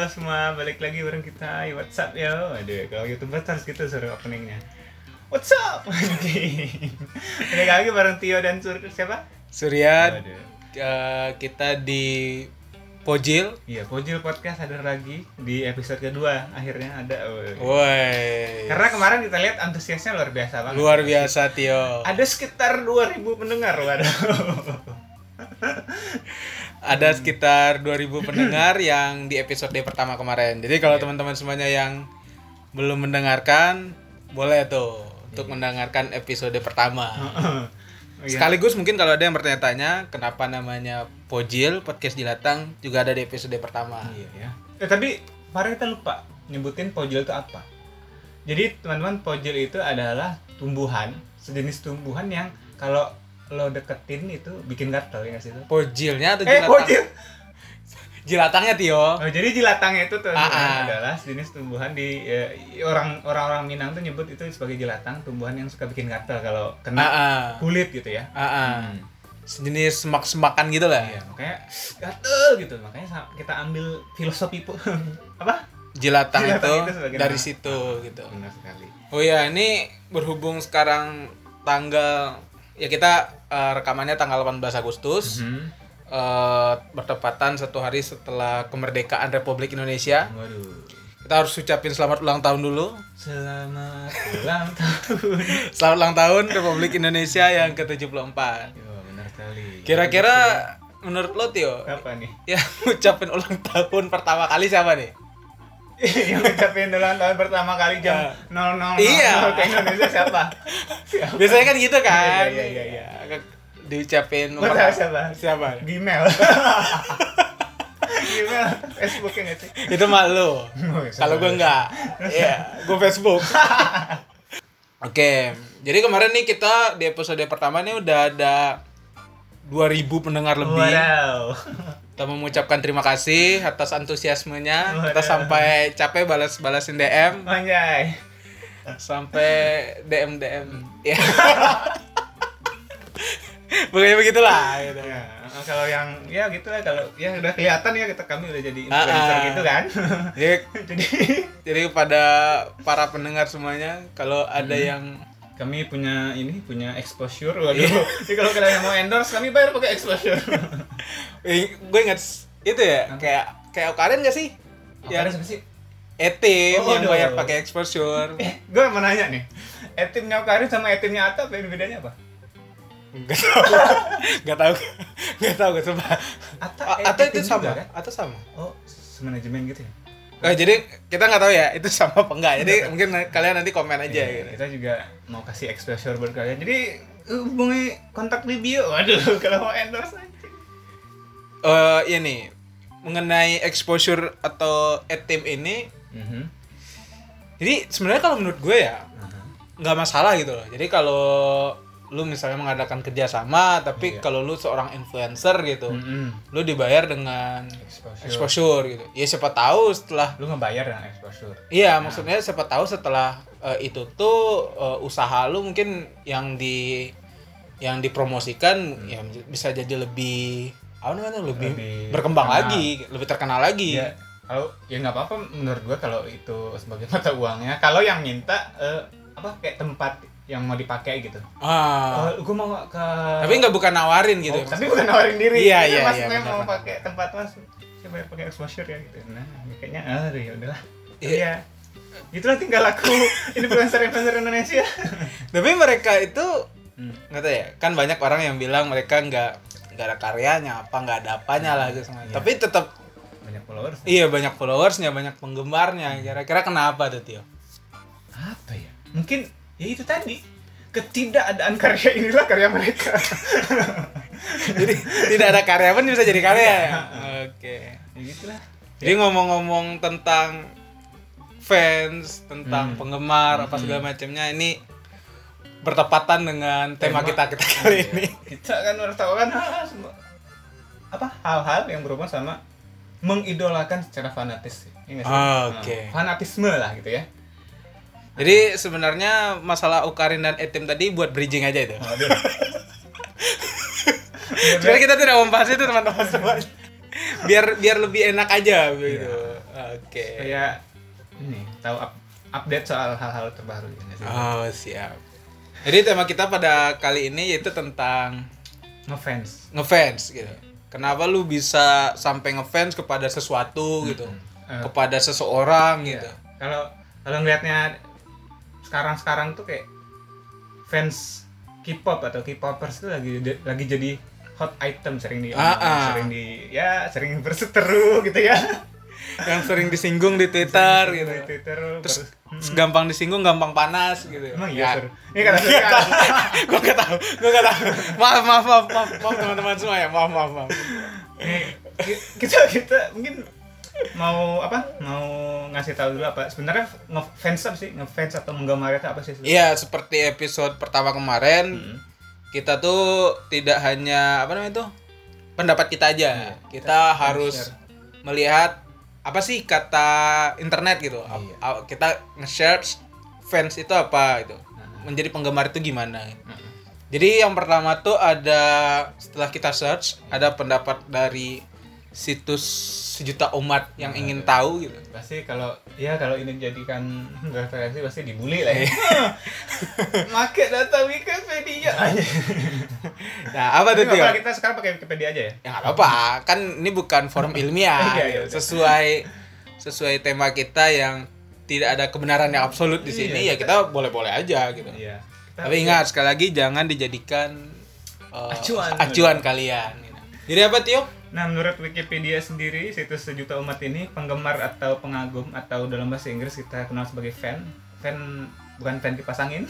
Halo semua, balik lagi bareng kita. Yo, what's up yo? Aduh, kalau YouTuber harus gitu suruh openingnya. What's up? Balik lagi bareng Tio dan Sur siapa? Surya, Waduh. eh, kita di Pojil. Iya, Pojil Podcast ada lagi di episode kedua. Akhirnya ada. Woi. Karena kemarin kita lihat antusiasnya luar biasa banget. Luar biasa Tio. Ada sekitar 2000 pendengar, waduh. Ada sekitar 2000 pendengar yang di episode pertama kemarin. Jadi kalau teman-teman semuanya yang belum mendengarkan, boleh tuh untuk mendengarkan episode pertama. Iya. Sekaligus mungkin kalau ada yang bertanya-tanya kenapa namanya Pojil Podcast Jilatang juga ada di episode pertama. Iya ya. Eh tapi kemarin kita lupa nyebutin pojil itu apa. Jadi teman-teman pojil itu adalah tumbuhan, sejenis tumbuhan yang kalau lo deketin itu bikin gatel ya sih itu? Pojilnya atau Eh jilatang? pojil. Jilatangnya Tio. Oh, jadi jilatangnya itu tuh Ah, ah. adalah sejenis tumbuhan di eh, orang orang-orang Minang tuh nyebut itu sebagai jilatang, tumbuhan yang suka bikin gatel kalau Ah, kena ah. kulit gitu ya. Ah, ah. Hmm. Sejenis semak-semakan gitu lah. Iya, makanya gatel gitu. Makanya kita ambil filosofi apa? Jilatang, Jilatang itu, itu dari nama. situ gitu. Benar sekali. Oh ya, ini berhubung sekarang tanggal ya kita eh, rekamannya tanggal 18 Agustus. Hmm. eh, bertepatan satu hari setelah kemerdekaan Republik Indonesia. Waduh. Kita harus ucapin selamat ulang tahun dulu. Selamat ulang tahun. Selamat ulang tahun Republik Indonesia yang ke-74. Yo, benar sekali. Kira-kira menurut lo Tio, apa nih? yang ngucapin ulang tahun pertama kali siapa nih? Yang ngucapin ulang tahun pertama kali jam 00.00 Iya. ke Indonesia siapa? Siapa? Biasanya kan gitu kan? Iya, iya, iya, Diucapin Gua tahu siapa. Siapa? Gmail. Gmail Facebooknya nggak sih? Itu mak lo. Oh, iya, Kalau gue enggak. Iya, gue Facebook. Oke, jadi kemarin nih kita di episode pertama nih udah ada 2000 pendengar lebih. Wow. Kita mengucapkan terima kasih atas antusiasmenya. Kita Waduh. sampai capek balas-balasin DM, Anjay. sampai DM DM. Ya. Pokoknya begitulah gitu. Ya, kalau yang ya gitu lah kalau ya udah kelihatan ya kita kami udah jadi influencer ah. gitu kan. Jadi jadi jadi pada para pendengar semuanya kalau ada Hmm. yang kami punya ini punya exposure waduh jadi kalau kalian mau endorse kami bayar pakai exposure Eh, gue inget itu ya kayak kayak Okarin gak sih? ya Yang sih etim Oh, yang aduh. bayar pakai exposure. eh gue mau nanya nih etimnya Karin sama etimnya Ata apa bedanya apa Gak tau, gak tau, gak tau, gak coba. Ata Atau etim itu sama, juga, kan? atau sama. oh manajemen gitu ya Eh, jadi kita nggak tahu ya itu sama apa enggak. Jadi mungkin kalian nanti komen aja Iya, gitu. kita juga mau kasih exposure buat kalian jadi hubungi kontak di bio waduh kalau mau endorse aja Eh ini mengenai exposure atau etim ini, Mhm. jadi sebenarnya kalau menurut gue ya nggak masalah gitu loh. Jadi kalau lu misalnya mengadakan kerjasama, tapi Iya. kalau lu seorang influencer gitu, Mhm. lu dibayar dengan exposure exposure gitu. Ya siapa tahu setelah lu ngebayar dengan exposure Iya, maksudnya siapa tahu setelah eh, itu tuh eh, usaha lu mungkin yang di yang dipromosikan ya bisa jadi lebih apa namanya lebih, Lebih berkembang terkenal. lagi, lebih terkenal lagi. ya kalau ya nggak apa-apa menurut gua kalau itu sebagai mata uangnya kalau yang minta eh, apa kayak tempat yang mau dipakai gitu Ah. oh, gua mau ke Tapi nggak bukan nawarin gitu. Oh, tapi bukan nawarin diri Iya, Ini iya, mas iya, saya benar, mau pakai tempat mas coba pakai exposure ya gitu nah kayaknya aduh ya udahlah Iya. iya itulah tinggal aku influencer influencer Indonesia Tapi mereka itu Hmm. nggak tahu ya, kan banyak orang yang bilang mereka nggak nggak ada karyanya apa nggak ada apanya lah gitu semuanya. Iya. Tapi tetap banyak followers iya banyak followersnya, banyak penggemarnya. Kira-kira kenapa tuh Tio? apa ya mungkin ya itu tadi ketidakadaan karya inilah karya mereka Jadi tidak ada karya pun bisa jadi karya. ya? Oke. ya gitulah Jadi ngomong-ngomong tentang fans, tentang Hmm. penggemar apa segala macamnya ini bertepatan dengan tema, Tema. kita kita kali Iya. ini. kita kan hal-hal semua apa hal-hal yang berhubungan sama mengidolakan secara fanatis Iya sih? Ah, oke. Nah, fanatisme lah gitu ya Jadi sebenarnya masalah Ukarin dan Etim tadi buat bridging aja itu. Sebenarnya kita tidak membahas itu teman-teman semua. biar biar lebih enak aja gitu. Oke. Kayak ini tahu up- update soal hal-hal terbaru sih? Oh, siap. Jadi tema kita pada kali ini yaitu tentang Ngefans. ngefans gitu. Kenapa lu bisa sampai ngefans kepada sesuatu gitu? Eh, Kepada seseorang gitu. Kalau kalau ngelihatnya sekarang-sekarang tuh kayak fans K-pop atau K-popers itu lagi lagi jadi hot item sering di Ah, ah. sering di ya sering berseteru gitu ya. Yang sering disinggung di Twitter Sering gitu. di Twitter Terus terus gampang disinggung, gampang panas gitu. emang Ya. iya Sur? Ini kata Sur, gue gak tahu, gue gak tahu. Maaf, maaf, maaf, maaf, maaf teman-teman semua ya, maaf, maaf, maaf. Kita kita mungkin mau apa? Mau ngasih tahu dulu apa? Sebenarnya ngefans apa sih? Ngefans atau menggemari itu apa sih? Iya, seperti episode pertama kemarin, Hmm. kita tuh tidak hanya apa namanya itu pendapat kita aja, Iya, kita kita harus share. melihat apa sih kata internet gitu. Iya. Kita nge-search fans itu apa gitu, Nah. menjadi penggemar itu gimana. Heeh. Jadi yang pertama tuh ada setelah kita search ada pendapat dari situs sejuta umat yang ingin tahu gitu. pasti kalau ya kalau ini dijadikan referensi pasti dibully lah ya. Make data Wikipedia aja. Nah, apa tuh Tio? kita sekarang pakai Wikipedia aja ya. Ya apa-apa, kan ini bukan forum ilmiah. Iya, iya, gitu. iya. Sesuai sesuai tema kita yang tidak ada kebenaran yang absolut di sini Iya, ya kita boleh-boleh aja gitu. Iya. Kita- Tapi ingat sekali lagi jangan dijadikan uh, Acuan. acuan kalian. Jadi apa Tio? Nah, menurut Wikipedia sendiri, situs sejuta umat ini penggemar atau pengagum atau dalam bahasa Inggris kita kenal sebagai fan. Fan bukan fan kipas angin.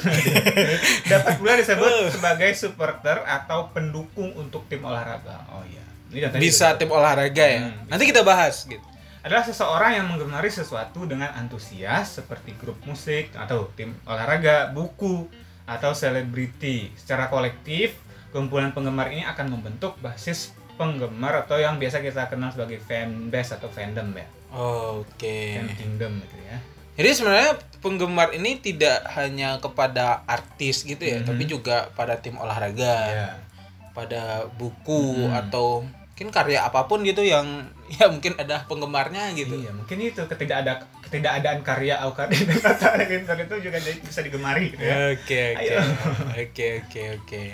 Dapat pula disebut sebagai supporter atau pendukung untuk tim olahraga. Oh iya. Ini Bisa gitu. tim olahraga ya. Hmm, Nanti kita bahas gitu. adalah seseorang yang menggemari sesuatu dengan antusias seperti grup musik atau tim olahraga, buku, atau selebriti. Secara kolektif, kumpulan penggemar ini akan membentuk basis penggemar atau yang biasa kita kenal sebagai fanbase atau fandom ya. Oke. Fan kingdom gitu ya. Jadi sebenarnya penggemar ini tidak hanya kepada artis gitu ya, Mhm. tapi juga pada tim olahraga, Iya. pada buku Mhm. atau mungkin karya apa pun gitu yang ya mungkin ada penggemarnya gitu. Iya, mungkin itu ketidak ada ketidakadaan karya atau karya itu juga bisa digemari gitu ya. Oke oke oke oke oke.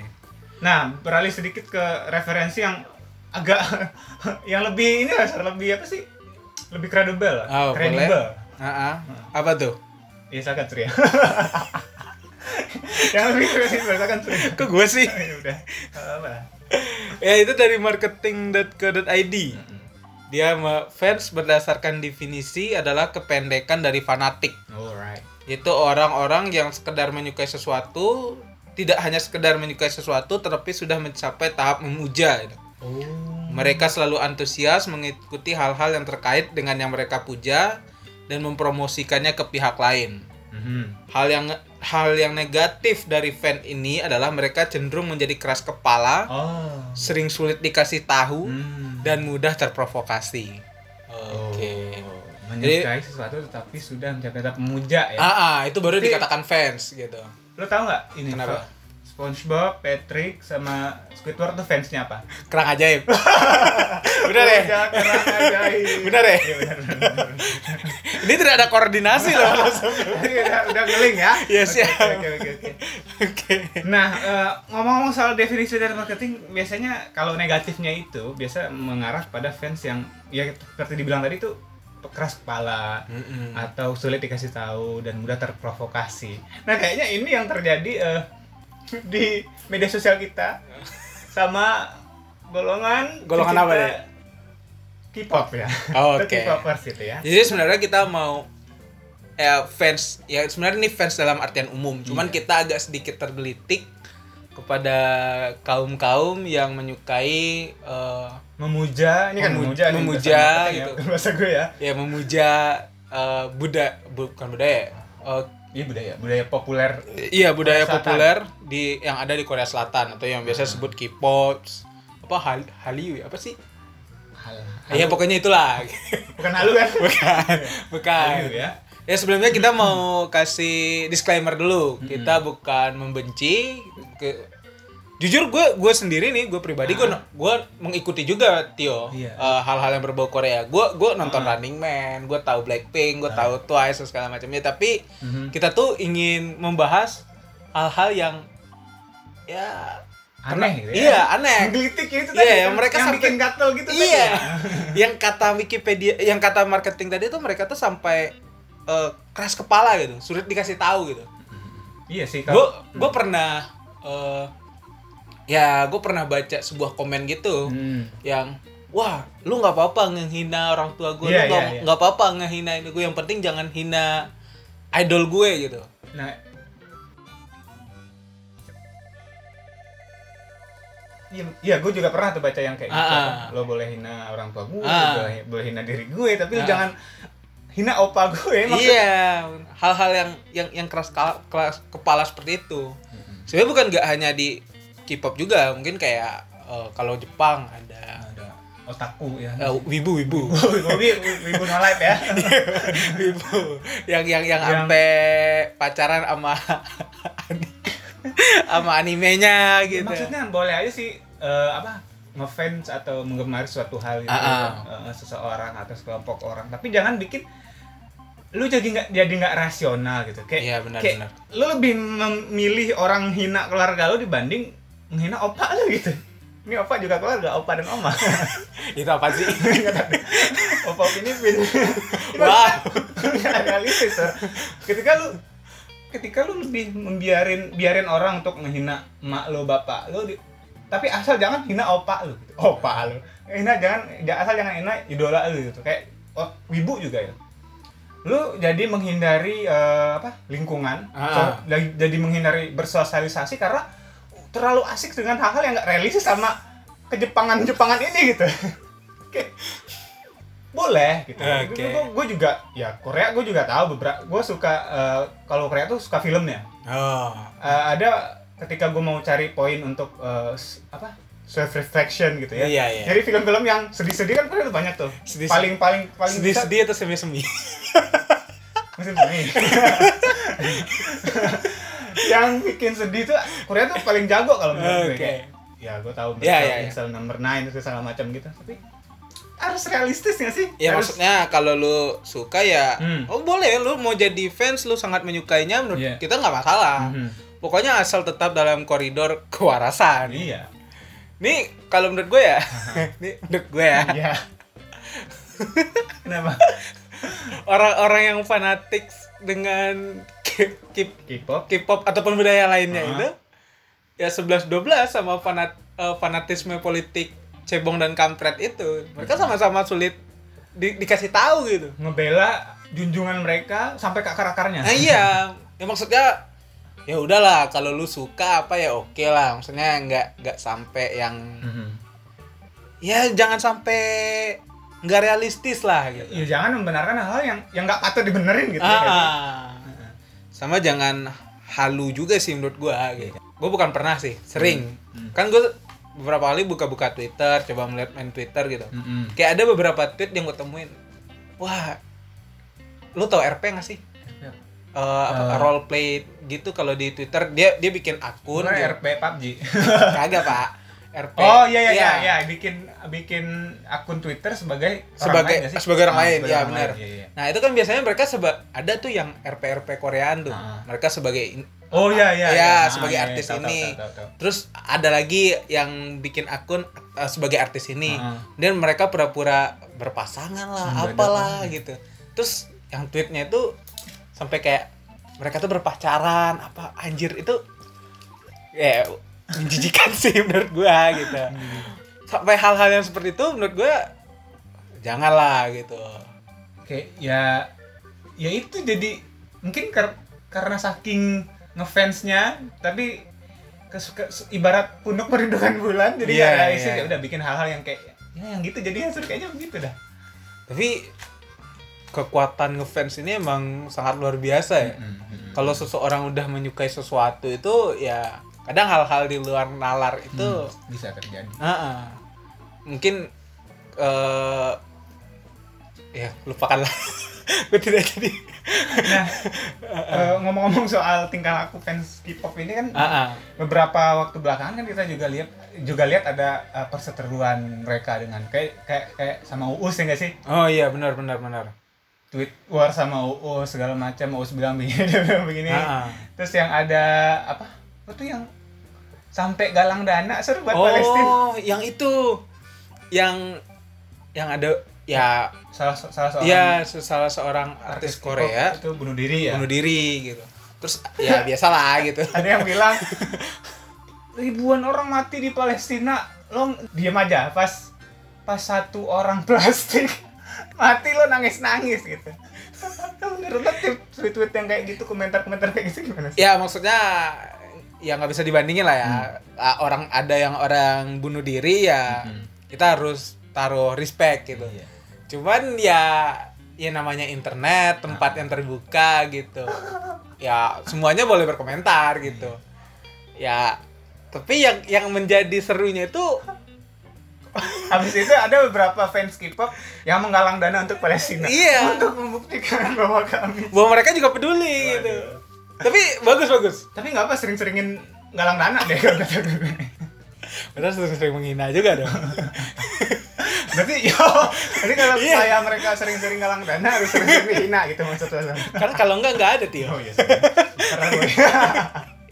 Nah, beralih sedikit ke referensi yang agak yang lebih ini lah, lebih apa sih? Lebih kredibel, Oh, kredibel. Ah, ah. apa tuh? Iya, silakan Surya. yang lebih kredibel silakan Surya. Ke gue sih. Ya udah. Apa? ya itu dari marketing.co.id. Dia fans berdasarkan definisi adalah kependekan dari fanatik. Alright. Itu orang-orang yang sekedar menyukai sesuatu, tidak hanya sekedar menyukai sesuatu, tetapi sudah mencapai tahap memuja. gitu. Oh. Mereka selalu antusias mengikuti hal-hal yang terkait dengan yang mereka puja dan mempromosikannya ke pihak lain. Mhm. Hal yang hal yang negatif dari fan ini adalah mereka cenderung menjadi keras kepala, Oh. sering sulit dikasih tahu, Hmm. dan mudah terprovokasi. Oke. Oh. Menyukai sesuatu tetapi sudah mencapai tahap memuja ya. Ah, ah, itu baru Tapi- dikatakan fans gitu. Lo tau nggak ini? Kenapa? SpongeBob, Patrick, sama Squidward tuh fansnya apa? Kerang ajaib. Bener ya? Kerang ajaib. Bener ya? Iya. Ini tidak ada koordinasi loh. Udah udah geling ya. Iya, Oke, siap. Oke oke oke. Oke. Nah, eh, ngomong-ngomong soal definisi dari marketing, biasanya kalau negatifnya itu biasa mengarah pada fans yang ya seperti dibilang tadi tuh keras kepala Mm-mm. atau sulit dikasih tahu dan mudah terprovokasi. Nah, kayaknya ini yang terjadi eh, di media sosial kita sama golongan Golongan apa ya? K-pop ya. Oh, oke. K-popers gitu ya. Jadi sebenarnya kita mau eh, fans ya sebenarnya ini fans dalam artian umum. Cuman Iya. kita agak sedikit tergelitik kepada kaum kaum yang menyukai eh, Memuja, ini kan Memu- memuja, memuja, ya, gitu. bukan bahasa gue ya. ya memuja eh, Buddha bukan budaya eh, Iya budaya, budaya populer. iya budaya populer di yang ada di Korea Selatan atau yang biasa Hmm. disebut K-pop apa Hal Hallyu apa sih Hal, Iya pokoknya itulah bukan halu kan? bukan bukan Halu ya. Ya sebelumnya kita mau kasih disclaimer dulu. Hmm. Kita bukan membenci ke jujur gue gue sendiri nih gue pribadi gue gue mengikuti juga Tio Iya. eh, hal-hal yang berbau Korea. Gue gue nonton Ah. Running Man gue tahu Blackpink gue tahu Twice dan segala macamnya. Tapi Mhm. kita tuh ingin membahas hal-hal yang ya aneh gitu ya. iya aneh. Menggelitik gitu Iya, tadi yang kan, mereka yang sampai- bikin gatel gitu iya. ya. yang kata Wikipedia yang kata marketing tadi tuh mereka tuh sampai eh, keras kepala gitu. Sulit dikasih tahu gitu. Iya sih gue gue pernah eh, ya gue pernah baca sebuah komen gitu Hmm. yang wah lu nggak apa-apa ngehina orang tua gue Iya, lu nggak iya. nggak apa-apa ngehina ini gue yang penting jangan hina idol gue gitu nah Iya, iya gue juga pernah tuh baca yang kayak gitu. Ah, ah. Lo boleh hina orang tua gue, Ah. boleh, boleh hina diri gue, tapi lo Ah. jangan hina opa gue. maksud- iya hal-hal yang yang yang keras, kepala seperti itu Mm-mm. sebenarnya bukan nggak hanya di K-pop juga mungkin kayak eh, kalau Jepang ada Ada otaku ya. eh, wibu wibu Wibu, wibu no life ya. wibu yang yang yang Yang- sampai pacaran sama sama animenya gitu Maksudnya boleh aja sih eh, apa ngefans atau menggemari suatu hal gitu, Ah, eh, seseorang atau sekelompok orang. Tapi jangan bikin lu jadi nggak jadi nggak rasional gitu. Kayak Iya, benar, kayak benar. lu lebih memilih orang hina keluarga lu dibanding menghina opa lu gitu. Ini opa juga keluarga, opa dan oma. itu apa sih opa Filipin. Realistis. Sir. Ketika lu ketika lu lebih membiarin biarin orang untuk menghina emak lu, bapak lu di- tapi asal jangan hina opa lu gitu. Opa lu. Hina jangan ja- asal jangan hina idola lu gitu. Kayak oh, wibu juga ya. Lu jadi menghindari eh, apa? lingkungan. Ah. So, jadi menghindari bersosialisasi karena terlalu asik dengan hal-hal yang nggak realistis sama kejepangan-jepangan ini gitu. Kayak boleh gitu. Oke. Gue juga ya Korea gue juga tahu beberapa. Gue suka eh, kalau Korea tuh suka filmnya. oh Eh, ada ketika gue mau cari poin untuk s- apa self reflection gitu ya. Iya, iya. Jadi film-film yang sedih-sedih kan Korea tuh banyak tuh. Sedih- paling paling paling sedih bisa sedih atau semi semi musim semi. Yang bikin sedih tuh Korea tuh paling jago kalau menurut gue. Oke. Kayak, Ya gue tahu Iya, iya, iya. misal number 9 itu segala macam gitu. Tapi harus realistis gak sih? ya harus, maksudnya kalau lu suka ya Hmm. oh boleh lu mau jadi fans lu sangat menyukainya menurut Iya. kita nggak masalah Mhm. pokoknya asal tetap dalam koridor kewarasan Iya. nih kalau menurut gue ya nih menurut gue ya Iya. Kenapa? orang-orang yang fanatik dengan K-pop K-pop ataupun budaya lainnya Ah. itu ya 11 12 sama fanat eh, fanatisme politik cebong dan kampret itu mereka sama-sama sulit di- dikasih tahu gitu ngebela junjungan mereka sampai ke akar-akarnya. nah iya ya maksudnya ya udahlah kalau lu suka apa ya oke lah maksudnya nggak nggak sampai yang Mhm. ya jangan sampai nggak realistis lah gitu Ya jangan membenarkan hal yang yang nggak patut dibenerin gitu Ah, ya. ah. Sama jangan halu juga sih menurut gua gitu. Gua bukan pernah sih, sering. Hmm. Kan gua beberapa kali buka-buka Twitter, coba melihat main Twitter gitu. Mhm. Kayak ada beberapa tweet yang gua temuin. Wah, lu tau RP gak sih? Apa, Eh. role play gitu kalau di Twitter dia dia bikin akun dia- RP PUBG. kagak pak RP Oh iya iya Iya. iya ya. bikin bikin akun Twitter sebagai sebagai orang lain sebagai orang Ah, lain sebagai ya benar iya, iya. nah itu kan biasanya mereka seba ada tuh yang RP RP Koreaan tuh Ah. mereka sebagai Oh iya iya. Ya, Ah, sebagai iya, iya, artis tahu, ini. tahu, tahu, tahu. Terus ada lagi yang bikin akun uh, sebagai artis ini. Heeh. Dan mereka pura-pura berpasangan lah, Hmm, apalah dadakan. gitu. Terus yang tweetnya itu sampai kayak mereka tuh berpacaran, apa anjir itu ya menjijikan sih menurut gua gitu. Sampai hal-hal yang seperti itu menurut gua janganlah gitu. Kayak ya ya itu jadi mungkin kar- karena saking ngefansnya tapi kes- kes- ibarat punuk merindukan bulan jadi Iya, ya iya. ya udah bikin hal-hal yang kayak ya yang gitu jadinya sudah kayaknya begitu dah. Tapi kekuatan ngefans ini emang sangat luar biasa ya. Hmm, kalau seseorang udah menyukai sesuatu itu ya kadang hal-hal di luar nalar itu Hmm, bisa terjadi. ah, ah. mungkin eh ya lupakanlah gue tidak jadi nah eh, ngomong-ngomong soal tingkah laku fans K-pop ini kan ah. beberapa waktu belakangan kan kita juga lihat juga lihat ada eh, perseteruan mereka dengan kayak kayak kayak sama Uus ya nggak sih Oh iya benar benar benar. tweet war sama Uus segala macam Uus bilang begini dia bilang begini ah. terus yang ada apa tuh yang sampai galang dana seru buat Palestina Oh, yang itu. Yang yang ada ya. Salah salah seorang ya salah seorang artis K-pop Korea. itu bunuh diri ya? Bunuh diri gitu. Terus ya biasalah gitu. ada yang bilang ribuan orang mati di Palestina. Lo diam aja pas pas satu orang plastik mati lo nangis nangis gitu. Menurut lo tweet tweet yang kayak gitu komentar komentar kayak gitu gimana sih? Ya maksudnya ya nggak bisa dibandingin lah ya. Ah, Orang ada yang orang bunuh diri ya Hmm. kita harus taruh respect gitu. Iya. Cuman ya ya namanya internet tempat yang terbuka gitu. Ya semuanya boleh berkomentar gitu. Ya tapi yang yang menjadi serunya itu habis itu ada beberapa fans K-pop yang menggalang dana untuk Palestina Iya. untuk membuktikan bahwa kami bahwa mereka juga peduli gitu. Tapi bagus bagus. tapi nggak apa sering-seringin galang dana deh kalau kata gue Padahal sering-sering menghina juga dong. berarti yo jadi kalau Iya. saya mereka sering-sering galang dana harus sering-sering hina gitu maksudnya Karena kalau enggak enggak ada Tio. oh iya karena gue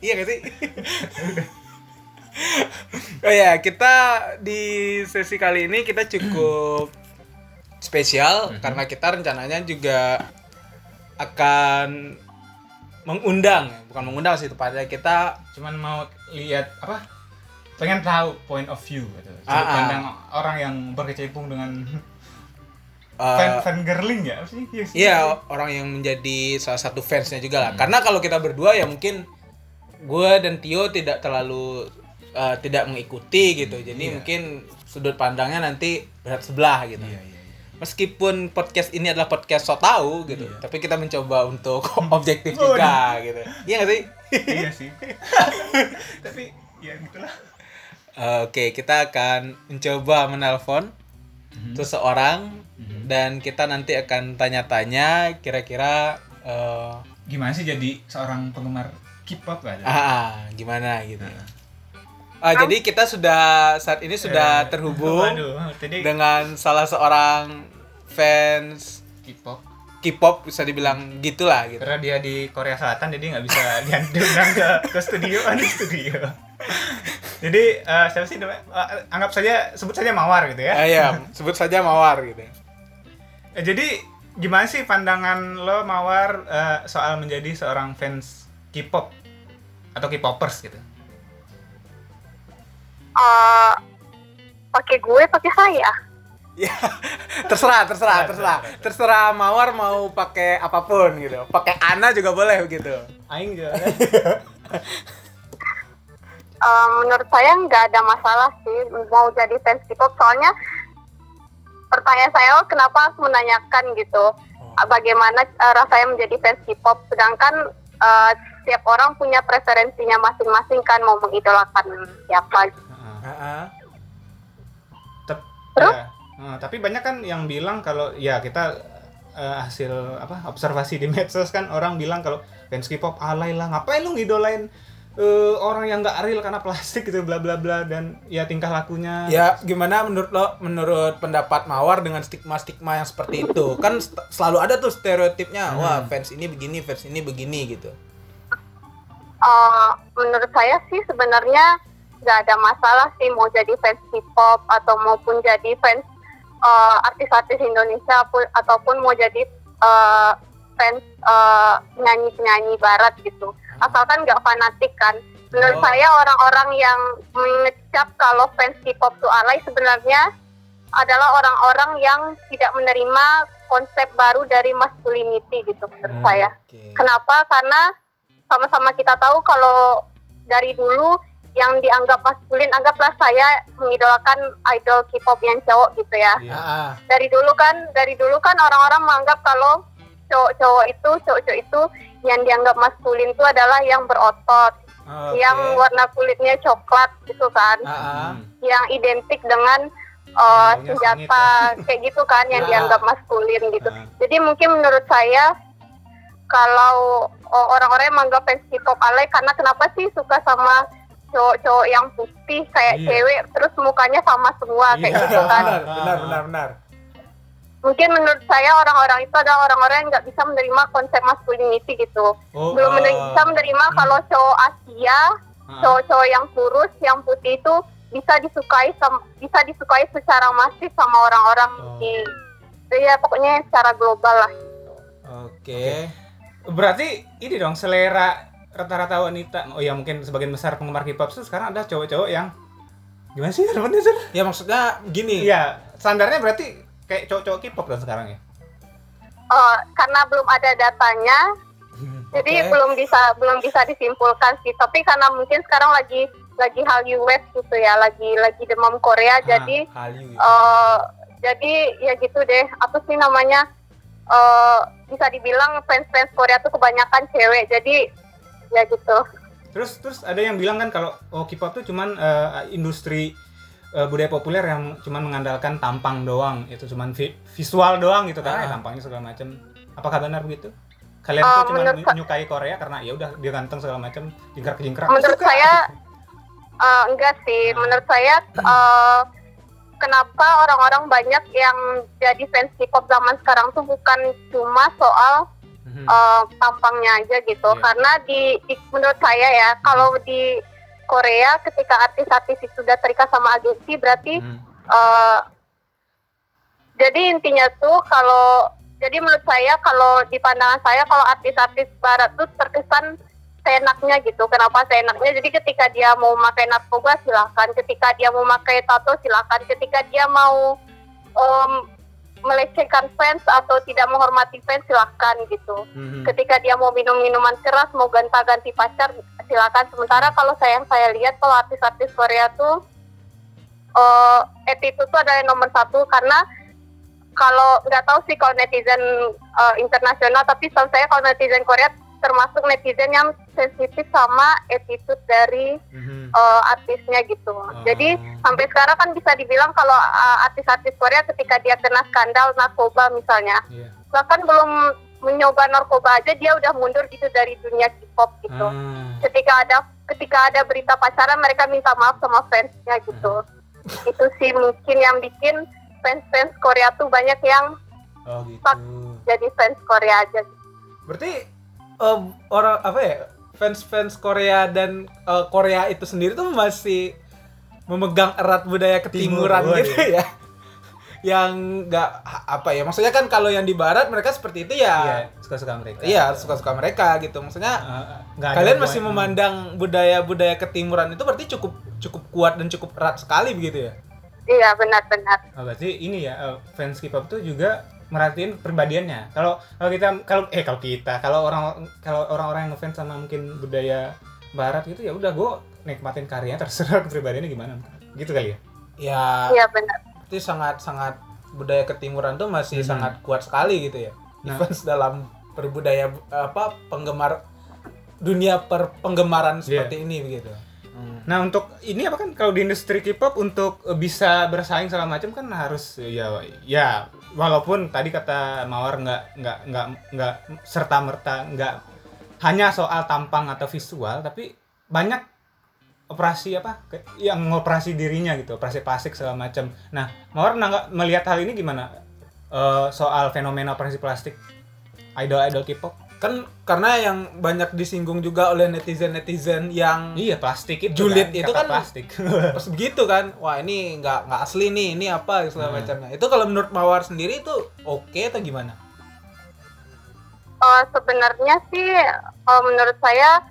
Iya gak sih? oh ya, kita di sesi kali ini kita cukup spesial karena kita rencananya juga akan mengundang, bukan mengundang sih tepatnya kita cuman mau lihat apa pengen tahu point of view gitu sudut Ah, ah. pandang orang yang berkecimpung dengan uh, fan fan girling ya sih Iya sih. Iya, orang yang menjadi salah satu fansnya juga lah. Karena kalau kita berdua ya mungkin gue dan Tio tidak terlalu uh, tidak mengikuti gitu. Jadi Iya. mungkin sudut pandangnya nanti berat sebelah gitu. iya iya. Meskipun podcast ini adalah podcast so tahu gitu, Iya. tapi kita mencoba untuk objektif Oh, juga gitu. Iya gak sih? iya sih tapi ya gitulah Oke, kita akan mencoba menelpon Mhm. seseorang Mhm. dan kita nanti akan tanya-tanya kira-kira uh, gimana sih jadi seorang penggemar K-pop kan ah, gimana gitu. Ah, jadi kita sudah saat ini sudah Eh, terhubung waduh, jadi dengan salah seorang fans K-pop K-pop bisa dibilang gitulah gitu. karena dia di Korea Selatan jadi nggak bisa diundang ke ke studio di studio jadi eh, siapa sih namanya? Eh, anggap saja sebut saja Mawar gitu ya Ah, iya, sebut saja Mawar gitu. Eh, jadi gimana sih pandangan lo Mawar eh, soal menjadi seorang fans K-pop atau K-popers gitu eh pakai gue pakai saya. Ya, terserah, terserah, terserah. Terserah Mawar mau pakai apa pun gitu. Pakai Ana juga boleh gitu. Aing juga Eh, menurut saya nggak ada masalah sih mau jadi fans K-pop. Soalnya pertanyaan saya oh, kenapa aku menanyakan gitu? Eh, bagaimana eh, rasanya menjadi fans K-pop? Sedangkan eh, setiap orang punya preferensinya masing-masing kan mau mengidolakan siapa Heeh. Terus? ya. Nah, tapi banyak kan yang bilang kalau ya kita eh, hasil apa observasi di medsos kan orang bilang kalau fans K-pop alay lah ngapain lu ngidolain eh, orang yang nggak real karena plastik gitu bla bla bla dan ya tingkah lakunya Ya, gimana menurut lo menurut pendapat Mawar dengan stigma-stigma yang seperti itu? Kan st- selalu ada tuh stereotipnya, wah fans ini begini, fans ini begini gitu. Eh, menurut saya sih sebenarnya nggak ada masalah sih mau jadi fans K-pop atau maupun jadi fans eh, artis-artis Indonesia pun ataupun mau jadi eh, fans eh, penyanyi-penyanyi Barat gitu. Asalkan nggak fanatik kan. Menurut Oh. saya orang-orang yang mengecap kalau fans K-pop itu alay sebenarnya adalah orang-orang yang tidak menerima konsep baru dari masculinity gitu menurut saya. Oke. Kenapa? Karena sama-sama kita tahu kalau dari dulu yang dianggap maskulin, anggaplah saya mengidolakan idol K-pop yang cowok gitu ya. Iya. Ah. Dari dulu kan, dari dulu kan orang-orang menganggap kalau cowok-cowok itu, cowok-cowok itu yang dianggap maskulin itu adalah yang berotot, Oke. yang warna kulitnya coklat gitu kan. Hmm. yang identik dengan uh, senjata kayak gitu kan yang dianggap maskulin gitu. Ah. Jadi mungkin menurut saya kalau oh, orang-orang yang menganggap fans K-pop alay karena kenapa sih suka sama cowok-cowok yang putih kayak Iya. cewek terus mukanya sama semua kayak Iya. gitu kan. benar, benar, benar, benar. Mungkin menurut saya orang-orang itu adalah orang-orang yang nggak bisa menerima konsep masculinity gitu. Oh, Belum mener- bisa menerima kalau cowok Asia, ah. cowok-cowok yang kurus, yang putih itu bisa disukai sama, bisa disukai secara masif sama orang-orang Oh. di ya pokoknya secara global lah. Oke. Berarti ini dong selera rata-rata wanita. Oh ya mungkin sebagian besar penggemar K-pop itu sekarang ada cowok-cowok yang gimana sih namanya sih? Ya maksudnya gini. Iya, standarnya berarti kayak cowok-cowok K-pop kan sekarang ya. Eh, karena belum ada datanya, jadi Oke. belum bisa belum bisa disimpulkan sih. Tapi karena mungkin sekarang lagi lagi hal US gitu ya, lagi lagi demam Korea, jadi Hallyu. eh jadi ya gitu deh. Apa sih namanya? eh bisa dibilang fans-fans Korea tuh kebanyakan cewek. Jadi ya gitu. Terus terus ada yang bilang kan kalau oh K-pop tuh cuman eh, industri eh, budaya populer yang cuman mengandalkan tampang doang, itu cuman vi- visual doang gitu karena Ah. ya tampangnya segala macam. Apakah benar begitu? Kalian Eh, tuh cuman menyukai Korea karena ya udah dia ganteng segala macam, jingkrak-jingkrak. Menurut Suka. saya eh, enggak sih. Menurut saya eh, kenapa orang-orang banyak yang jadi fans K-pop zaman sekarang tuh bukan cuma soal Eh, tampangnya aja gitu. Iya. Karena di, di- menurut saya ya kalau di Korea ketika artis-artis itu sudah terikat sama agensi berarti Mhm. eh, jadi intinya tuh kalau jadi menurut saya kalau di pandangan saya kalau artis-artis barat tuh terkesan seenaknya gitu. Kenapa seenaknya? Jadi ketika dia mau pakai narkoba silakan, ketika dia mau pakai tato silakan, ketika dia mau em, melecehkan fans atau tidak menghormati fans silakan gitu. Mhm. Ketika dia mau minum minuman keras, mau ganta-ganti pacar silakan. Sementara kalau saya yang saya lihat kalau artis-artis Korea tuh eh attitude tuh adalah nomor satu karena kalau nggak tahu sih kalau netizen eh, internasional tapi setahu saya kalau netizen Korea termasuk netizen yang sensitif sama attitude dari Mhm. eh, artisnya gitu. Jadi sampai sekarang kan bisa dibilang kalau eh, artis-artis Korea ketika dia kena skandal narkoba misalnya, Iya. bahkan belum mencoba narkoba aja dia udah mundur gitu dari dunia K-pop gitu. Ah. Ketika ada ketika ada berita pacaran mereka minta maaf sama fansnya gitu. Itu sih mungkin yang bikin fans-fans Korea tuh banyak yang Oh gitu. Fuck. jadi fans Korea aja. Berarti em, orang apa ya? Fans-fans Korea dan eh, Korea itu sendiri tuh masih memegang erat budaya ketimuran Timur, gitu ya. Yang nggak apa ya? Maksudnya kan kalau yang di barat mereka seperti itu Iya, ya. suka-suka mereka. Iya, suka-suka mereka gitu. Maksudnya ada kalian buat- masih memandang budaya-budaya ketimuran itu berarti cukup cukup kuat dan cukup erat sekali begitu ya? Iya benar-benar. Oh, berarti ini ya eh, fans K-pop tuh juga merhatiin pribadiannya. Kalau kalau kita kalau eh kalau kita kalau orang kalau orang-orang yang ngefans sama mungkin budaya barat gitu ya udah gue nikmatin karyanya terserah kepribadiannya gimana. Gitu kali ya. Ya, Iya benar. berarti sangat-sangat budaya ketimuran tuh masih Hmm. sangat kuat sekali gitu ya. Nah. Fans dalam berbudaya apa penggemar dunia per penggemaran Iya. seperti ini begitu. Hmm. Nah untuk ini apa kan kalau di industri K-pop untuk bisa bersaing segala macam kan harus ya ya walaupun tadi kata Mawar nggak nggak nggak nggak serta merta nggak hanya soal tampang atau visual tapi banyak operasi apa yang ngoperasi dirinya gitu operasi plastik segala macam. Nah Mawar nangga- melihat hal ini gimana Eh, soal fenomena operasi plastik idol-idol K-pop? Kan karena yang banyak disinggung juga oleh netizen-netizen yang Iya plastik itu Julid kan, itu kan- plastik. pas begitu kan, wah ini nggak nggak asli nih, ini apa segala Hmm. macamnya. Itu kalau menurut Mawar sendiri itu oke atau gimana? Eh, sebenarnya sih eh, menurut saya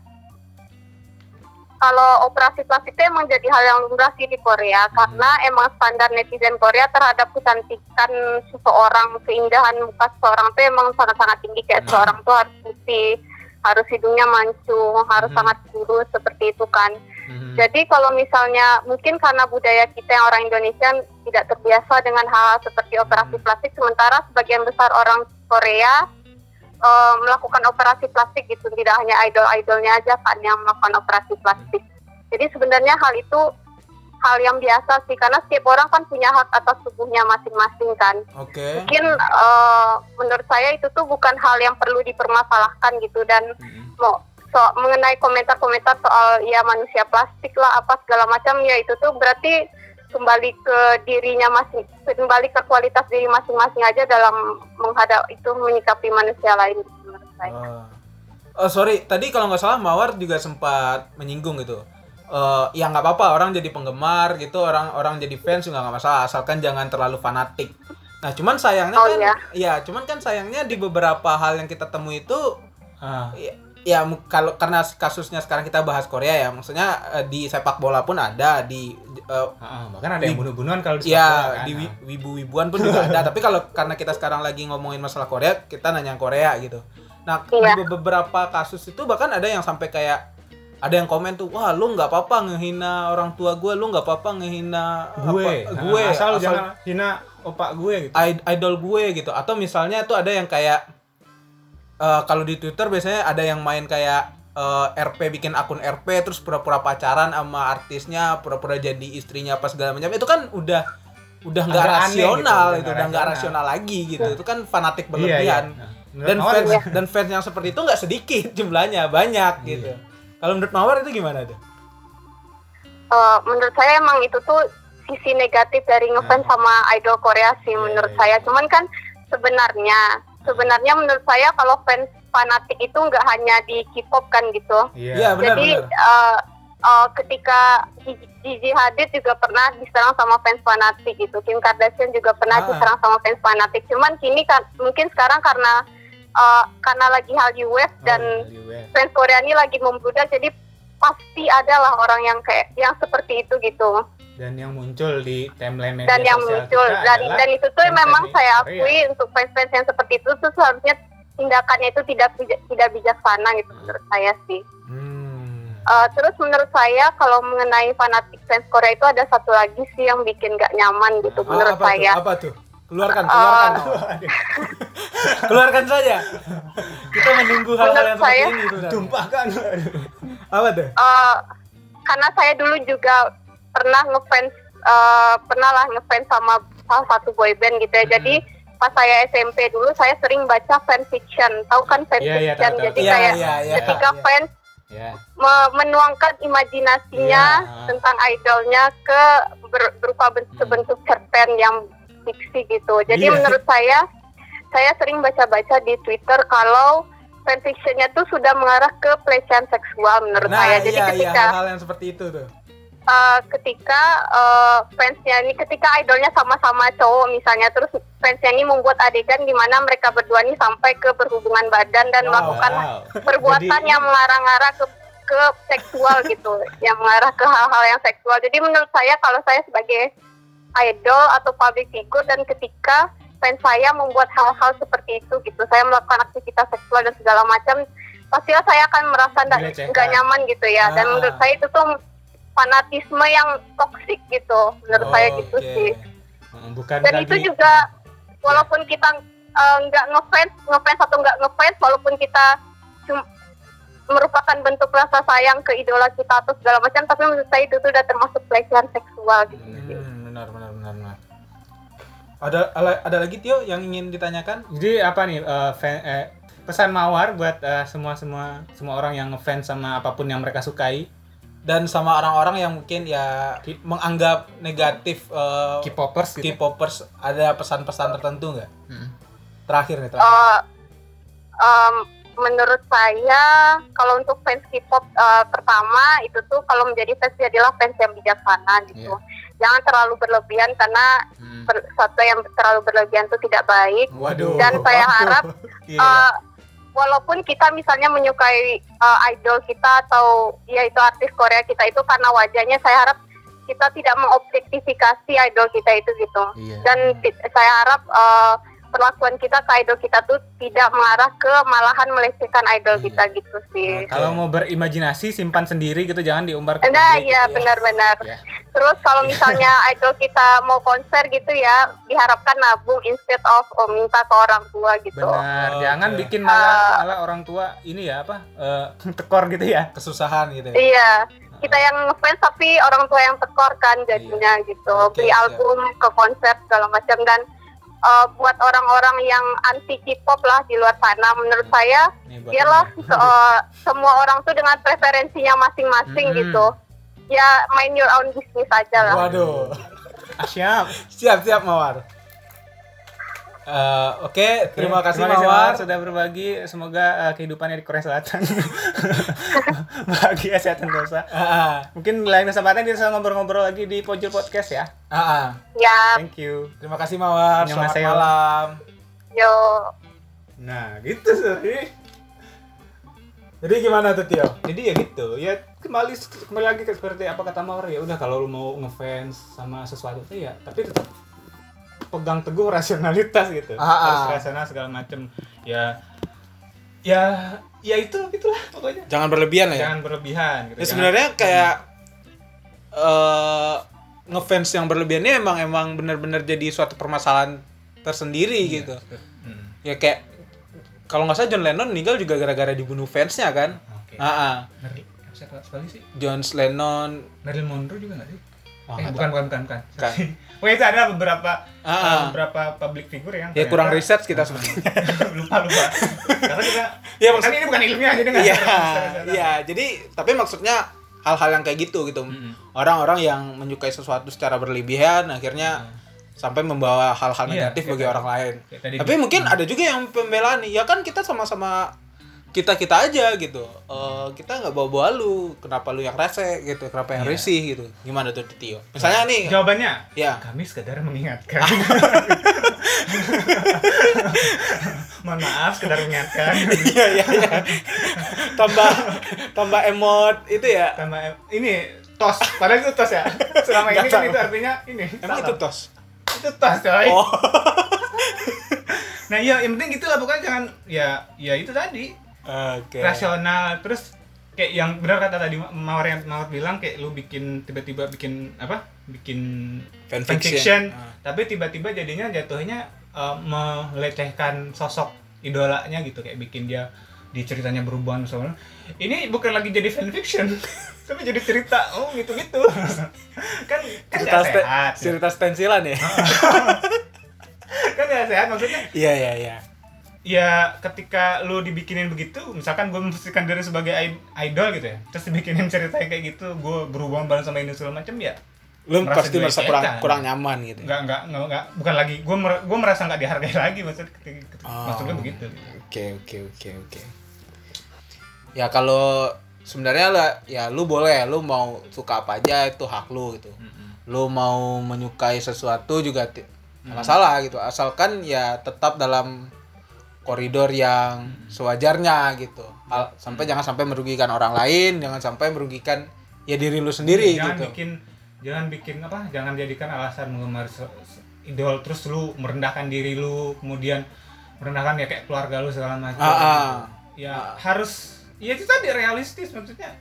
kalau operasi plastik itu emang jadi hal yang lumrah sih di Korea karena emang standar netizen Korea terhadap kecantikan seseorang keindahan muka seseorang itu emang sangat-sangat tinggi kayak Hmm. seseorang tuh harus putih harus hidungnya mancung harus Hmm. sangat kurus seperti itu kan Mhm. jadi kalau misalnya mungkin karena budaya kita yang orang Indonesia tidak terbiasa dengan hal seperti operasi plastik, sementara sebagian besar orang Korea eh, melakukan operasi plastik gitu, tidak hanya idol-idolnya aja kan yang melakukan operasi plastik. Jadi sebenarnya hal itu hal yang biasa sih karena setiap orang kan punya hak atas tubuhnya masing-masing kan. Oke. Mungkin eh, menurut saya itu tuh bukan hal yang perlu dipermasalahkan gitu dan Mm-mm. mau so mengenai komentar-komentar soal ya manusia plastik lah apa segala macam ya itu tuh berarti kembali ke dirinya masing kembali ke kualitas diri masing-masing aja dalam menghadap itu menyikapi manusia lain menurut saya. Oh. Oh, sorry, tadi kalau nggak salah Mawar juga sempat menyinggung gitu. Eh, ya nggak apa-apa orang jadi penggemar gitu, orang orang jadi fans juga nggak masalah, asalkan jangan terlalu fanatik. Nah, cuman sayangnya Oh, kan, iya. ya, cuman kan sayangnya di beberapa hal yang kita temui itu, Ah, ya, ya kalau karena kasusnya sekarang kita bahas Korea ya, maksudnya eh, di sepak bola pun ada, di eh, ah, bahkan ada yang bunuh-bunuhan kalau di sepak Ya, bola, kan. di wi- wibu-wibuan pun juga ada. Tapi kalau karena kita sekarang lagi ngomongin masalah Korea, kita nanya Korea gitu. Nah, Iya. di beberapa kasus itu bahkan ada yang sampai kayak ada yang komen tuh, wah lu nggak apa-apa ngehina orang tua gue, lu nggak apa-apa ngehina gue, apa, gue, asal, asal jangan hina opak gue gitu. id- idol gue gitu. Atau misalnya tuh ada yang kayak eh, kalau di Twitter biasanya ada yang main kayak eh, RP bikin akun RP terus pura-pura pacaran sama artisnya, pura-pura jadi istrinya apa segala macam. Itu kan udah udah nggak rasional gitu, udah itu, nggak udah nggak rasional. rasional lagi gitu. Itu kan fanatik Iya, iya. berlebihan. Nah, menurut Dan Mawar fans gimana? dan fans yang seperti itu nggak sedikit jumlahnya, banyak Iya. gitu. Kalau menurut Mawar itu gimana tuh? Eh, menurut saya emang itu tuh sisi negatif dari ngefans sama idol Korea sih Iya, menurut iya, saya. iya. Cuman kan sebenarnya sebenarnya menurut saya kalau fans fanatik itu nggak hanya di K-pop kan gitu. Iya. Benar Jadi benar. eh, eh, ketika Gigi Hadid juga pernah diserang sama fans fanatik gitu. Kim Kardashian juga pernah Ah. diserang sama fans fanatik. Cuman kini kan mungkin sekarang karena eh, karena lagi Hallyu Wave dan Oh, Hallyu Wave. fans Korea ini lagi membludak jadi pasti adalah orang yang kayak yang seperti itu gitu dan yang muncul di timeline media dan yang sosial muncul kita dan dan itu tuh memang saya akui untuk fans-fans yang seperti itu tuh seharusnya tindakannya itu tidak tidak bijaksana gitu menurut saya sih Hmm. Eh, terus menurut saya kalau mengenai fanatik fans Korea itu ada satu lagi sih yang bikin gak nyaman gitu Oh, menurut apa saya tuh? Apa tuh? Keluarkan, keluarkan. Mawar. keluarkan saja. Kita menunggu hal-hal yang Menurut seperti saya- ini tumpahkan Apa tuh? Eh, karena saya dulu juga pernah ngefans eh, pernah lah ngefans sama salah satu boyband gitu ya. Jadi pas saya SMP dulu saya sering baca fanfiction. Tahu kan fanfiction? Iya, iya, tahu, tahu, Jadi tahu. Iya, kayak iya, iya, ketika iya. fans ya me- menuangkan imajinasinya Iya. tentang idolnya ke ber- berupa bentuk, bentuk cerpen yang fiksi gitu. Jadi Iya. menurut saya saya sering baca-baca di Twitter kalau fanfictionnya tuh sudah mengarah ke pelecehan seksual menurut Nah, saya. Jadi iya, iya, ketika hal-hal yang seperti itu tuh. Eh, ketika eh, fansnya ini ketika idolnya sama-sama cowok misalnya terus fansnya ini membuat adegan di mana mereka berdua ini sampai ke berhubungan badan dan Wow, melakukan wow. perbuatan Jadi- yang mengarah-ngarah ke ke seksual gitu yang mengarah ke hal-hal yang seksual jadi menurut saya kalau saya sebagai idol atau public figure dan ketika fans saya membuat hal-hal seperti itu gitu saya melakukan aktivitas seksual dan segala macam pastilah saya akan merasa nggak nyaman gitu ya dan Ah. menurut saya itu tuh fanatisme yang toksik gitu menurut saya gitu Oke. sih Hmm, bukan dan lagi itu juga walaupun kita eh, nggak ngefans ngefans atau nggak ngefans walaupun kita merupakan bentuk rasa sayang ke idola kita atau segala macam tapi menurut saya itu tuh udah termasuk pelecehan seksual gitu sih. Hmm, benar, benar, benar, benar. Ada ala- ada lagi Tio yang ingin ditanyakan? jadi apa nih eh, fan- eh, pesan mawar buat eh, semua semua semua orang yang ngefans sama apa pun yang mereka sukai Dan sama orang-orang yang mungkin ya menganggap negatif eh, K-popers gitu K-popers ada pesan-pesan tertentu nggak? Hmm. Terakhir nih, terakhir. Eh, em, menurut saya kalau untuk fans K-pop eh, pertama itu tuh kalau menjadi fans jadilah fans yang bijaksana gitu jangan terlalu berlebihan karena Hmm. ber- sesuatu yang terlalu berlebihan itu tidak baik Waduh. dan saya waduh. harap Iya, Eh, walaupun kita misalnya menyukai eh, idol kita atau yaitu artis Korea kita itu karena wajahnya saya harap kita tidak mengobjektifikasi idol kita itu gitu Iya. dan saya harap eh, perlakuan kita ke idol kita tuh tidak mengarah ke malahan melecehkan idol Iya. kita gitu sih. Oke. Kalau mau berimajinasi simpan sendiri gitu jangan diumbar ke Nah, iya benar-benar. Ya. Terus kalau misalnya idol kita mau konser gitu ya, diharapkan nabung instead of oh, minta ke orang tua gitu. Benar, Oke. jangan bikin malah Eh. malah orang tua ini ya apa eh, tekor gitu ya. Kesusahan gitu ya. Iya. kita yang ngefans tapi orang tua yang tekor kan jadinya gitu Oke, beli album ke konser segala macam dan uh, buat orang-orang yang anti K-pop lah di luar sana menurut saya biarlah uh, semua orang tuh dengan preferensinya masing-masing Mm-mm. gitu ya main your own business aja lah Waduh. Siap. Siap, siap Mawar. Eh, Oke, terima kasih Terima kasih Mawar. Mawar sudah berbagi. Semoga uh, kehidupannya di Korea Selatan bahagia sehat sentosa. Ah, ah, Mungkin lain kesempatan kita bisa ngobrol-ngobrol lagi di Pojol Podcast ya. ah, ah. ya Thank you. Terima kasih Mawar. Selamat Annyeonghaseyo. malam. yo Nah, gitu sih. Jadi gimana tuh Tio? Jadi ya gitu. Ya kembali kembali lagi ke seperti apa kata Mawar ya udah kalau lu mau ngefans sama sesuatu tuh ya tapi tetap pegang teguh rasionalitas gitu. Ah, ah. Harus rasional segala macem Ya ya ya itu itulah pokoknya. Jangan berlebihan lah ya. Jangan berlebihan gitu. Ya Jangan- sebenarnya kayak eh ngefans yang berlebihan ini emang emang benar-benar jadi suatu permasalahan tersendiri gitu. Hmm. Ya kayak kalau nggak salah John Lennon meninggal juga gara-gara dibunuh fansnya kan. Oke. Ah, ah. Marilyn- siapa sekali sih? John Lennon Marilyn Monroe juga nggak sih? Wah, eh, bukan, bukan, bukan, bukan. Bukan. Pokoknya itu ada beberapa Ah, ah. beberapa public figure yang ya kurang research kita sebenarnya. lupa lupa. Karena kita Ya, kan maksud- ini bukan ilmiah jadi nggak Iya, iya. Jadi tapi maksudnya hal-hal yang kayak gitu gitu. Orang-orang yang menyukai sesuatu secara berlebihan akhirnya sampai membawa hal-hal Iya, negatif kayak bagi orang lain. Tapi mungkin ada juga yang pembelaan nih. Ya kan kita sama-sama kita kita aja gitu. Eh, kita nggak bawa-bawa lu. Kenapa lu yang rese gitu? Kenapa yang Iya. risih gitu? Gimana tuh Tio? Misalnya nih, Jawabannya, ya kami sekedar mengingatkan. Mohon maaf, sekedar mengingatkan. iya iya iya. tambah tambah emot itu ya. Sama ini tos, padahal itu tos ya. Selama ini kan itu artinya ini. Emang itu tos. Itu tos, coy. Oh. Nah, iya, yang penting gitulah pokoknya jangan ya ya itu tadi. Oke. rasional terus kayak yang benar kata tadi Mawar yang Mawar bilang kayak lu bikin tiba-tiba bikin apa bikin Fanfiction. fanfiction, Ah. tapi tiba-tiba jadinya jatuhnya uh, melecehkan sosok idolanya gitu kayak bikin dia di ceritanya berhubungan sama ini bukan lagi jadi fanfiction tapi jadi cerita oh gitu gitu kan kan cerita ste- sehat ya. cerita stensilan ya. kan nggak sehat maksudnya Iya iya iya. Ya ketika lu dibikinin begitu misalkan gue memposisikan diri sebagai idol gitu ya terus dibikinin cerita kayak gitu gue berhubungan banget sama ini segala macam ya Lu Merasa pasti merasa kurang dilecehkan. kurang nyaman gitu. nggak nggak nggak, nggak bukan lagi gue mer- gue merasa nggak dihargai lagi maksud ketika- Oh. maksudnya begitu Oke oke oke oke. Ya kalau sebenarnya lah ya lu boleh lu mau suka apa aja itu hak lu gitu. Lu mau menyukai sesuatu juga ti- nggak masalah gitu. Asalkan ya tetap dalam koridor yang sewajarnya gitu. Hal- sampai jangan sampai merugikan orang lain, jangan sampai merugikan ya diri lu sendiri jangan gitu. bikin jangan bikin apa jangan jadikan alasan se- idol terus lu merendahkan diri lu kemudian merendahkan ya kayak keluarga lu segala macam Ah, ah. ya harus ya itu tadi realistis maksudnya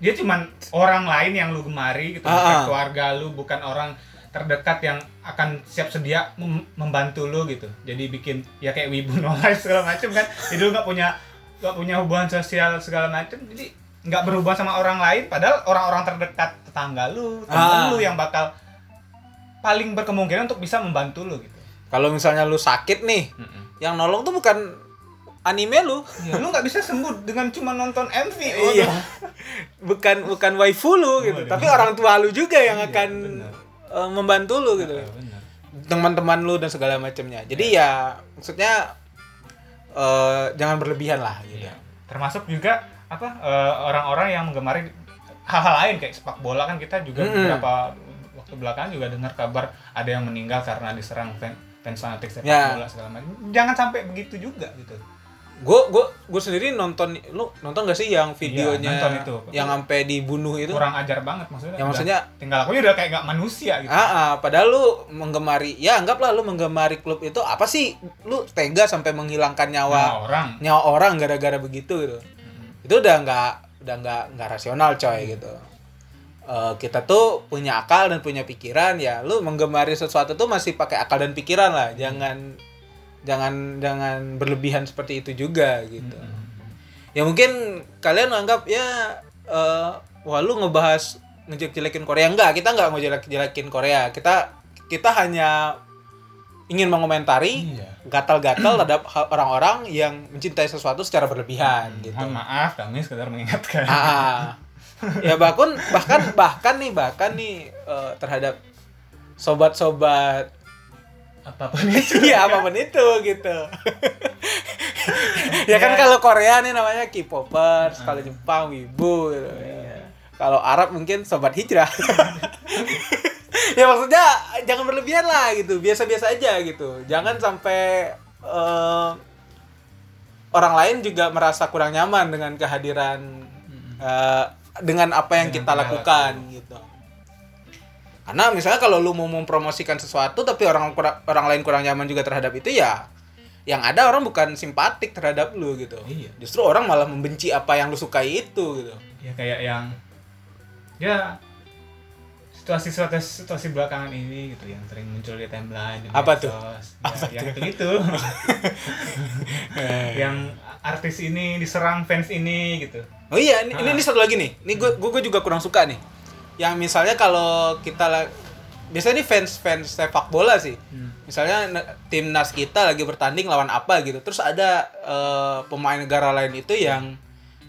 dia cuman orang lain yang lu gemari gitu Ah, bukan ah. keluarga lu bukan orang terdekat yang akan siap sedia mem- membantu lu gitu jadi bikin ya kayak wibu no life segala macam kan jadi lu nggak punya nggak punya hubungan sosial segala macam jadi nggak berhubungan sama orang lain padahal orang-orang terdekat tetangga lu temen Ah. lu yang bakal paling berkemungkinan untuk bisa membantu lu gitu Kalau misalnya lu sakit nih, yang nolong tuh bukan anime lu. ya, lu nggak bisa sembuh dengan cuma nonton MV Iya. bukan bukan waifu lu gitu, Waduh. tapi orang tua lu juga yang Iya, akan. Eh, membantu lu gitu. Ya, benar. Teman-teman lu dan segala macamnya. Jadi ya maksudnya eh, jangan berlebihan lah gitu. Iya. Termasuk juga apa eh, orang-orang yang menggemari hal-hal lain kayak sepak bola kan kita juga Mm-mm. beberapa waktu belakangan juga dengar kabar ada yang meninggal karena diserang fan, fans fanatik sepak Ya. bola segala macam. Jangan sampai begitu juga gitu. Gue gue gue sendiri nonton lu nonton gak sih yang videonya nonton itu. yang sampai dibunuh itu? Kurang ajar banget maksudnya. Ya, udah- maksudnya- tinggal aku udah kayak gak manusia gitu. Ah, ah, padahal lu menggemari, ya anggaplah lu menggemari klub itu apa sih? Lu tega sampai menghilangkan nyawa Nah, orang nyawa orang gara-gara begitu gitu. Itu udah nggak udah nggak nggak rasional coy gitu. Eh, kita tuh punya akal dan punya pikiran ya. Lu menggemari sesuatu tuh masih pakai akal dan pikiran lah. Jangan jangan jangan berlebihan seperti itu juga gitu. Ya mungkin kalian anggap ya eh, wah lu ngebahas ngejelek-jelekin Korea enggak kita enggak ngejelek-jelekin Korea kita kita hanya ingin mengomentari Iya. gatal-gatal terhadap orang-orang yang mencintai sesuatu secara berlebihan gitu Mohon maaf, kami sekedar mengingatkan. Ah, ah. ya bahkan bahkan bahkan nih bahkan nih eh, terhadap sobat-sobat Apa pun itu. Iya apa pun itu gitu. ya kan Ya. kalau Korea nih namanya K-popers, kalau Jepang wibu gitu. Kalau Arab mungkin sobat hijrah. ya maksudnya jangan berlebihan lah gitu, biasa-biasa aja gitu. Jangan sampai eh, orang lain juga merasa kurang nyaman dengan kehadiran eh, dengan apa yang Dengan kita kita lakukan gitu. Karena misalnya kalau lu mau mempromosikan sesuatu tapi orang orang lain kurang nyaman juga terhadap itu ya yang ada orang bukan simpatik terhadap lu gitu. Iya. Justru orang malah membenci apa yang lu sukai itu gitu. ya kayak yang ya situasi situasi situasi belakangan ini gitu yang sering muncul di timeline di Apa tuh? ya, yang itu gitu yang artis ini diserang fans ini gitu Oh iya, ini, ini, Ah. ini satu lagi nih. Ini gue gue juga kurang suka nih. Yang misalnya kalau kita biasanya nih fans fans sepak bola sih. Misalnya ne- timnas kita lagi bertanding lawan apa gitu. Terus ada eh, pemain negara lain itu yang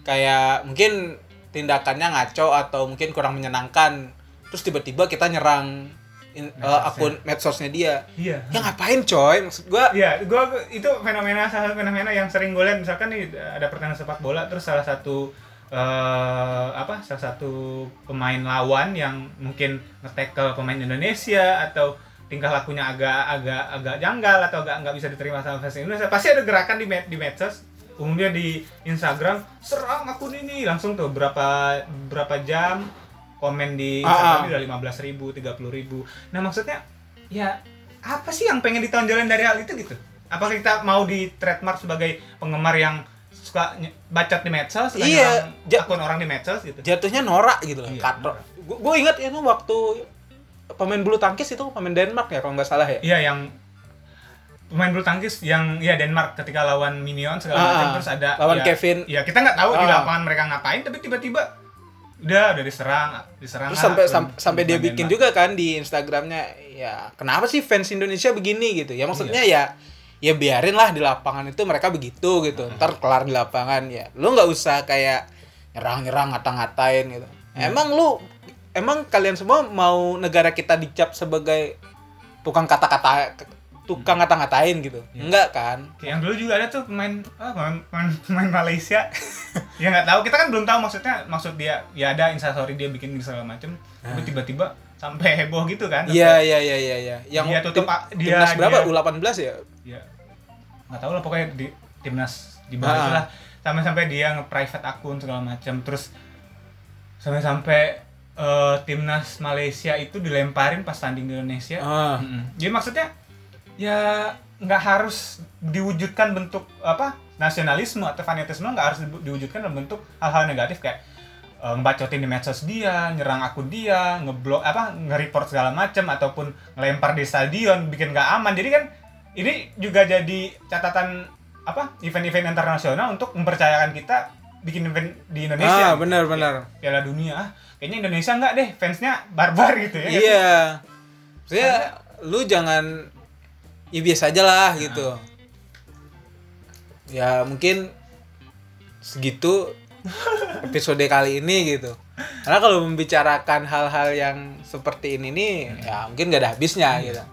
kayak mungkin tindakannya ngaco atau mungkin kurang menyenangkan. Terus tiba-tiba kita nyerang in- Medsosnya. akun medsosnya dia. iya Ya ngapain coy? Maksud gua Iya, gua- itu fenomena salah satu fenomena yang sering gue lihat misalkan nih ada pertandingan sepak bola terus salah satu eh apa salah satu pemain lawan yang mungkin ngetek ke pemain Indonesia atau tingkah lakunya agak agak agak janggal atau agak nggak bisa diterima sama fans Indonesia. Pasti ada gerakan di med- di medsos umumnya di Instagram serang akun ini. Langsung tuh berapa berapa jam komen di Ah, Instagram udah lima belas ribu tiga puluh ribu. Nah maksudnya ya apa sih yang pengen ditonjolin dari hal itu gitu? Apakah kita mau di trademark sebagai penggemar yang suka bacot di medsos Iya, ja- akun orang di medsos gitu jatuhnya norak gitu loh. Iya, Katro. Gue ingat itu waktu pemain bulu tangkis itu pemain Denmark ya kalau nggak salah ya. iya yang pemain bulu tangkis yang ya Denmark ketika lawan Minion segala Ah, macam ah. terus ada Lawan ya, Kevin. ya kita nggak tahu di Ah. lapangan mereka ngapain tapi tiba-tiba udah udah diserang diserang Terus sampai sam- sampai dia bikin Denmark. juga kan di Instagramnya ya kenapa sih fans Indonesia begini gitu ya maksudnya ya ya biarin lah di lapangan itu mereka begitu gitu. Ntar kelar di lapangan ya lu nggak usah kayak nyerang-nyerang ngata-ngatain gitu. Emang lu emang kalian semua mau negara kita dicap sebagai tukang kata-kata tukang ngata-ngatain gitu? Enggak kan? Kayak yang dulu juga ada tuh pemain ah, pemain, pemain, pemain Malaysia. Ya nggak tahu kita kan belum tahu maksudnya maksud dia ya ada instastory dia bikin segala macem tapi tiba-tiba sampai heboh gitu kan? Ah. iya iya iya iya iya. Yang Dia tutup, tim- ah, dia- timnas berapa? dia- U18 ya? Ya nggak tahu lah pokoknya di timnas di bawah Ah. itulah sampai-sampai dia nge-private akun segala macam terus sampai-sampai eh, timnas Malaysia itu dilemparin pas tanding di Indonesia Ah. Mm-mm. jadi maksudnya ya nggak harus diwujudkan bentuk apa nasionalisme atau fanatisme nggak harus diwujudkan dalam bentuk hal-hal negatif kayak eh, ngebacotin di medsos dia, nyerang akun dia, ngeblok apa nge-report segala macam ataupun ngelempar di stadion bikin nggak aman. Jadi kan ini juga jadi catatan apa event-event internasional untuk mempercayakan kita bikin event di ah Indonesia. benar benar Piala Dunia ah kayaknya Indonesia nggak deh fansnya barbar gitu ya. Iya. Saya lu jangan ya biasa aja lah gitu. Ya mungkin segitu episode kali ini gitu. Karena kalau membicarakan hal-hal yang seperti ini nih ya mungkin gak ada habisnya gitu.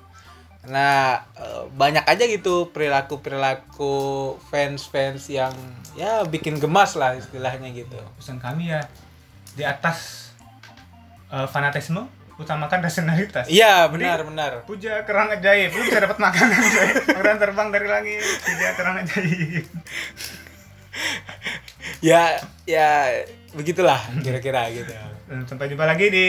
Karena eh, banyak aja gitu perilaku-perilaku fans-fans yang ya bikin gemas lah istilahnya gitu. pesan kami ya di atas eh, fanatisme utamakan rasionalitas. Iya benar benar. Puja kerang ajaib, lu bisa dapat makanan. Makanan terbang dari langit, puja kerang ajaib. ya ya begitulah kira-kira gitu sampai jumpa lagi di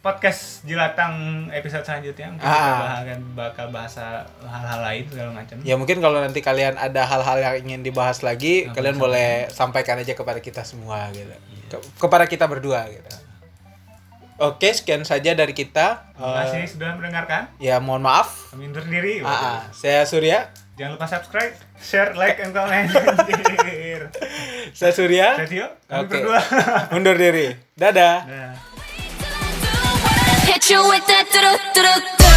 podcast Jilatang episode selanjutnya. Mungkin kita Ah. bakal bakal bahas hal-hal lain segala macam. ya mungkin kalau nanti kalian ada hal-hal yang ingin dibahas lagi Nah, kalian boleh sampaikan aja kepada kita semua gitu Ke- kepada kita berdua gitu oke sekian saja dari kita Terima kasih Eh, sudah mendengarkan. ya mohon maaf Kami undur diri. Ah, ah. saya Surya Jangan lupa subscribe, share, like, and comment. Saya Surya. Saya Tio, kami Oke. berdua. Undur diri. Dadah. Nah. Hit you with that.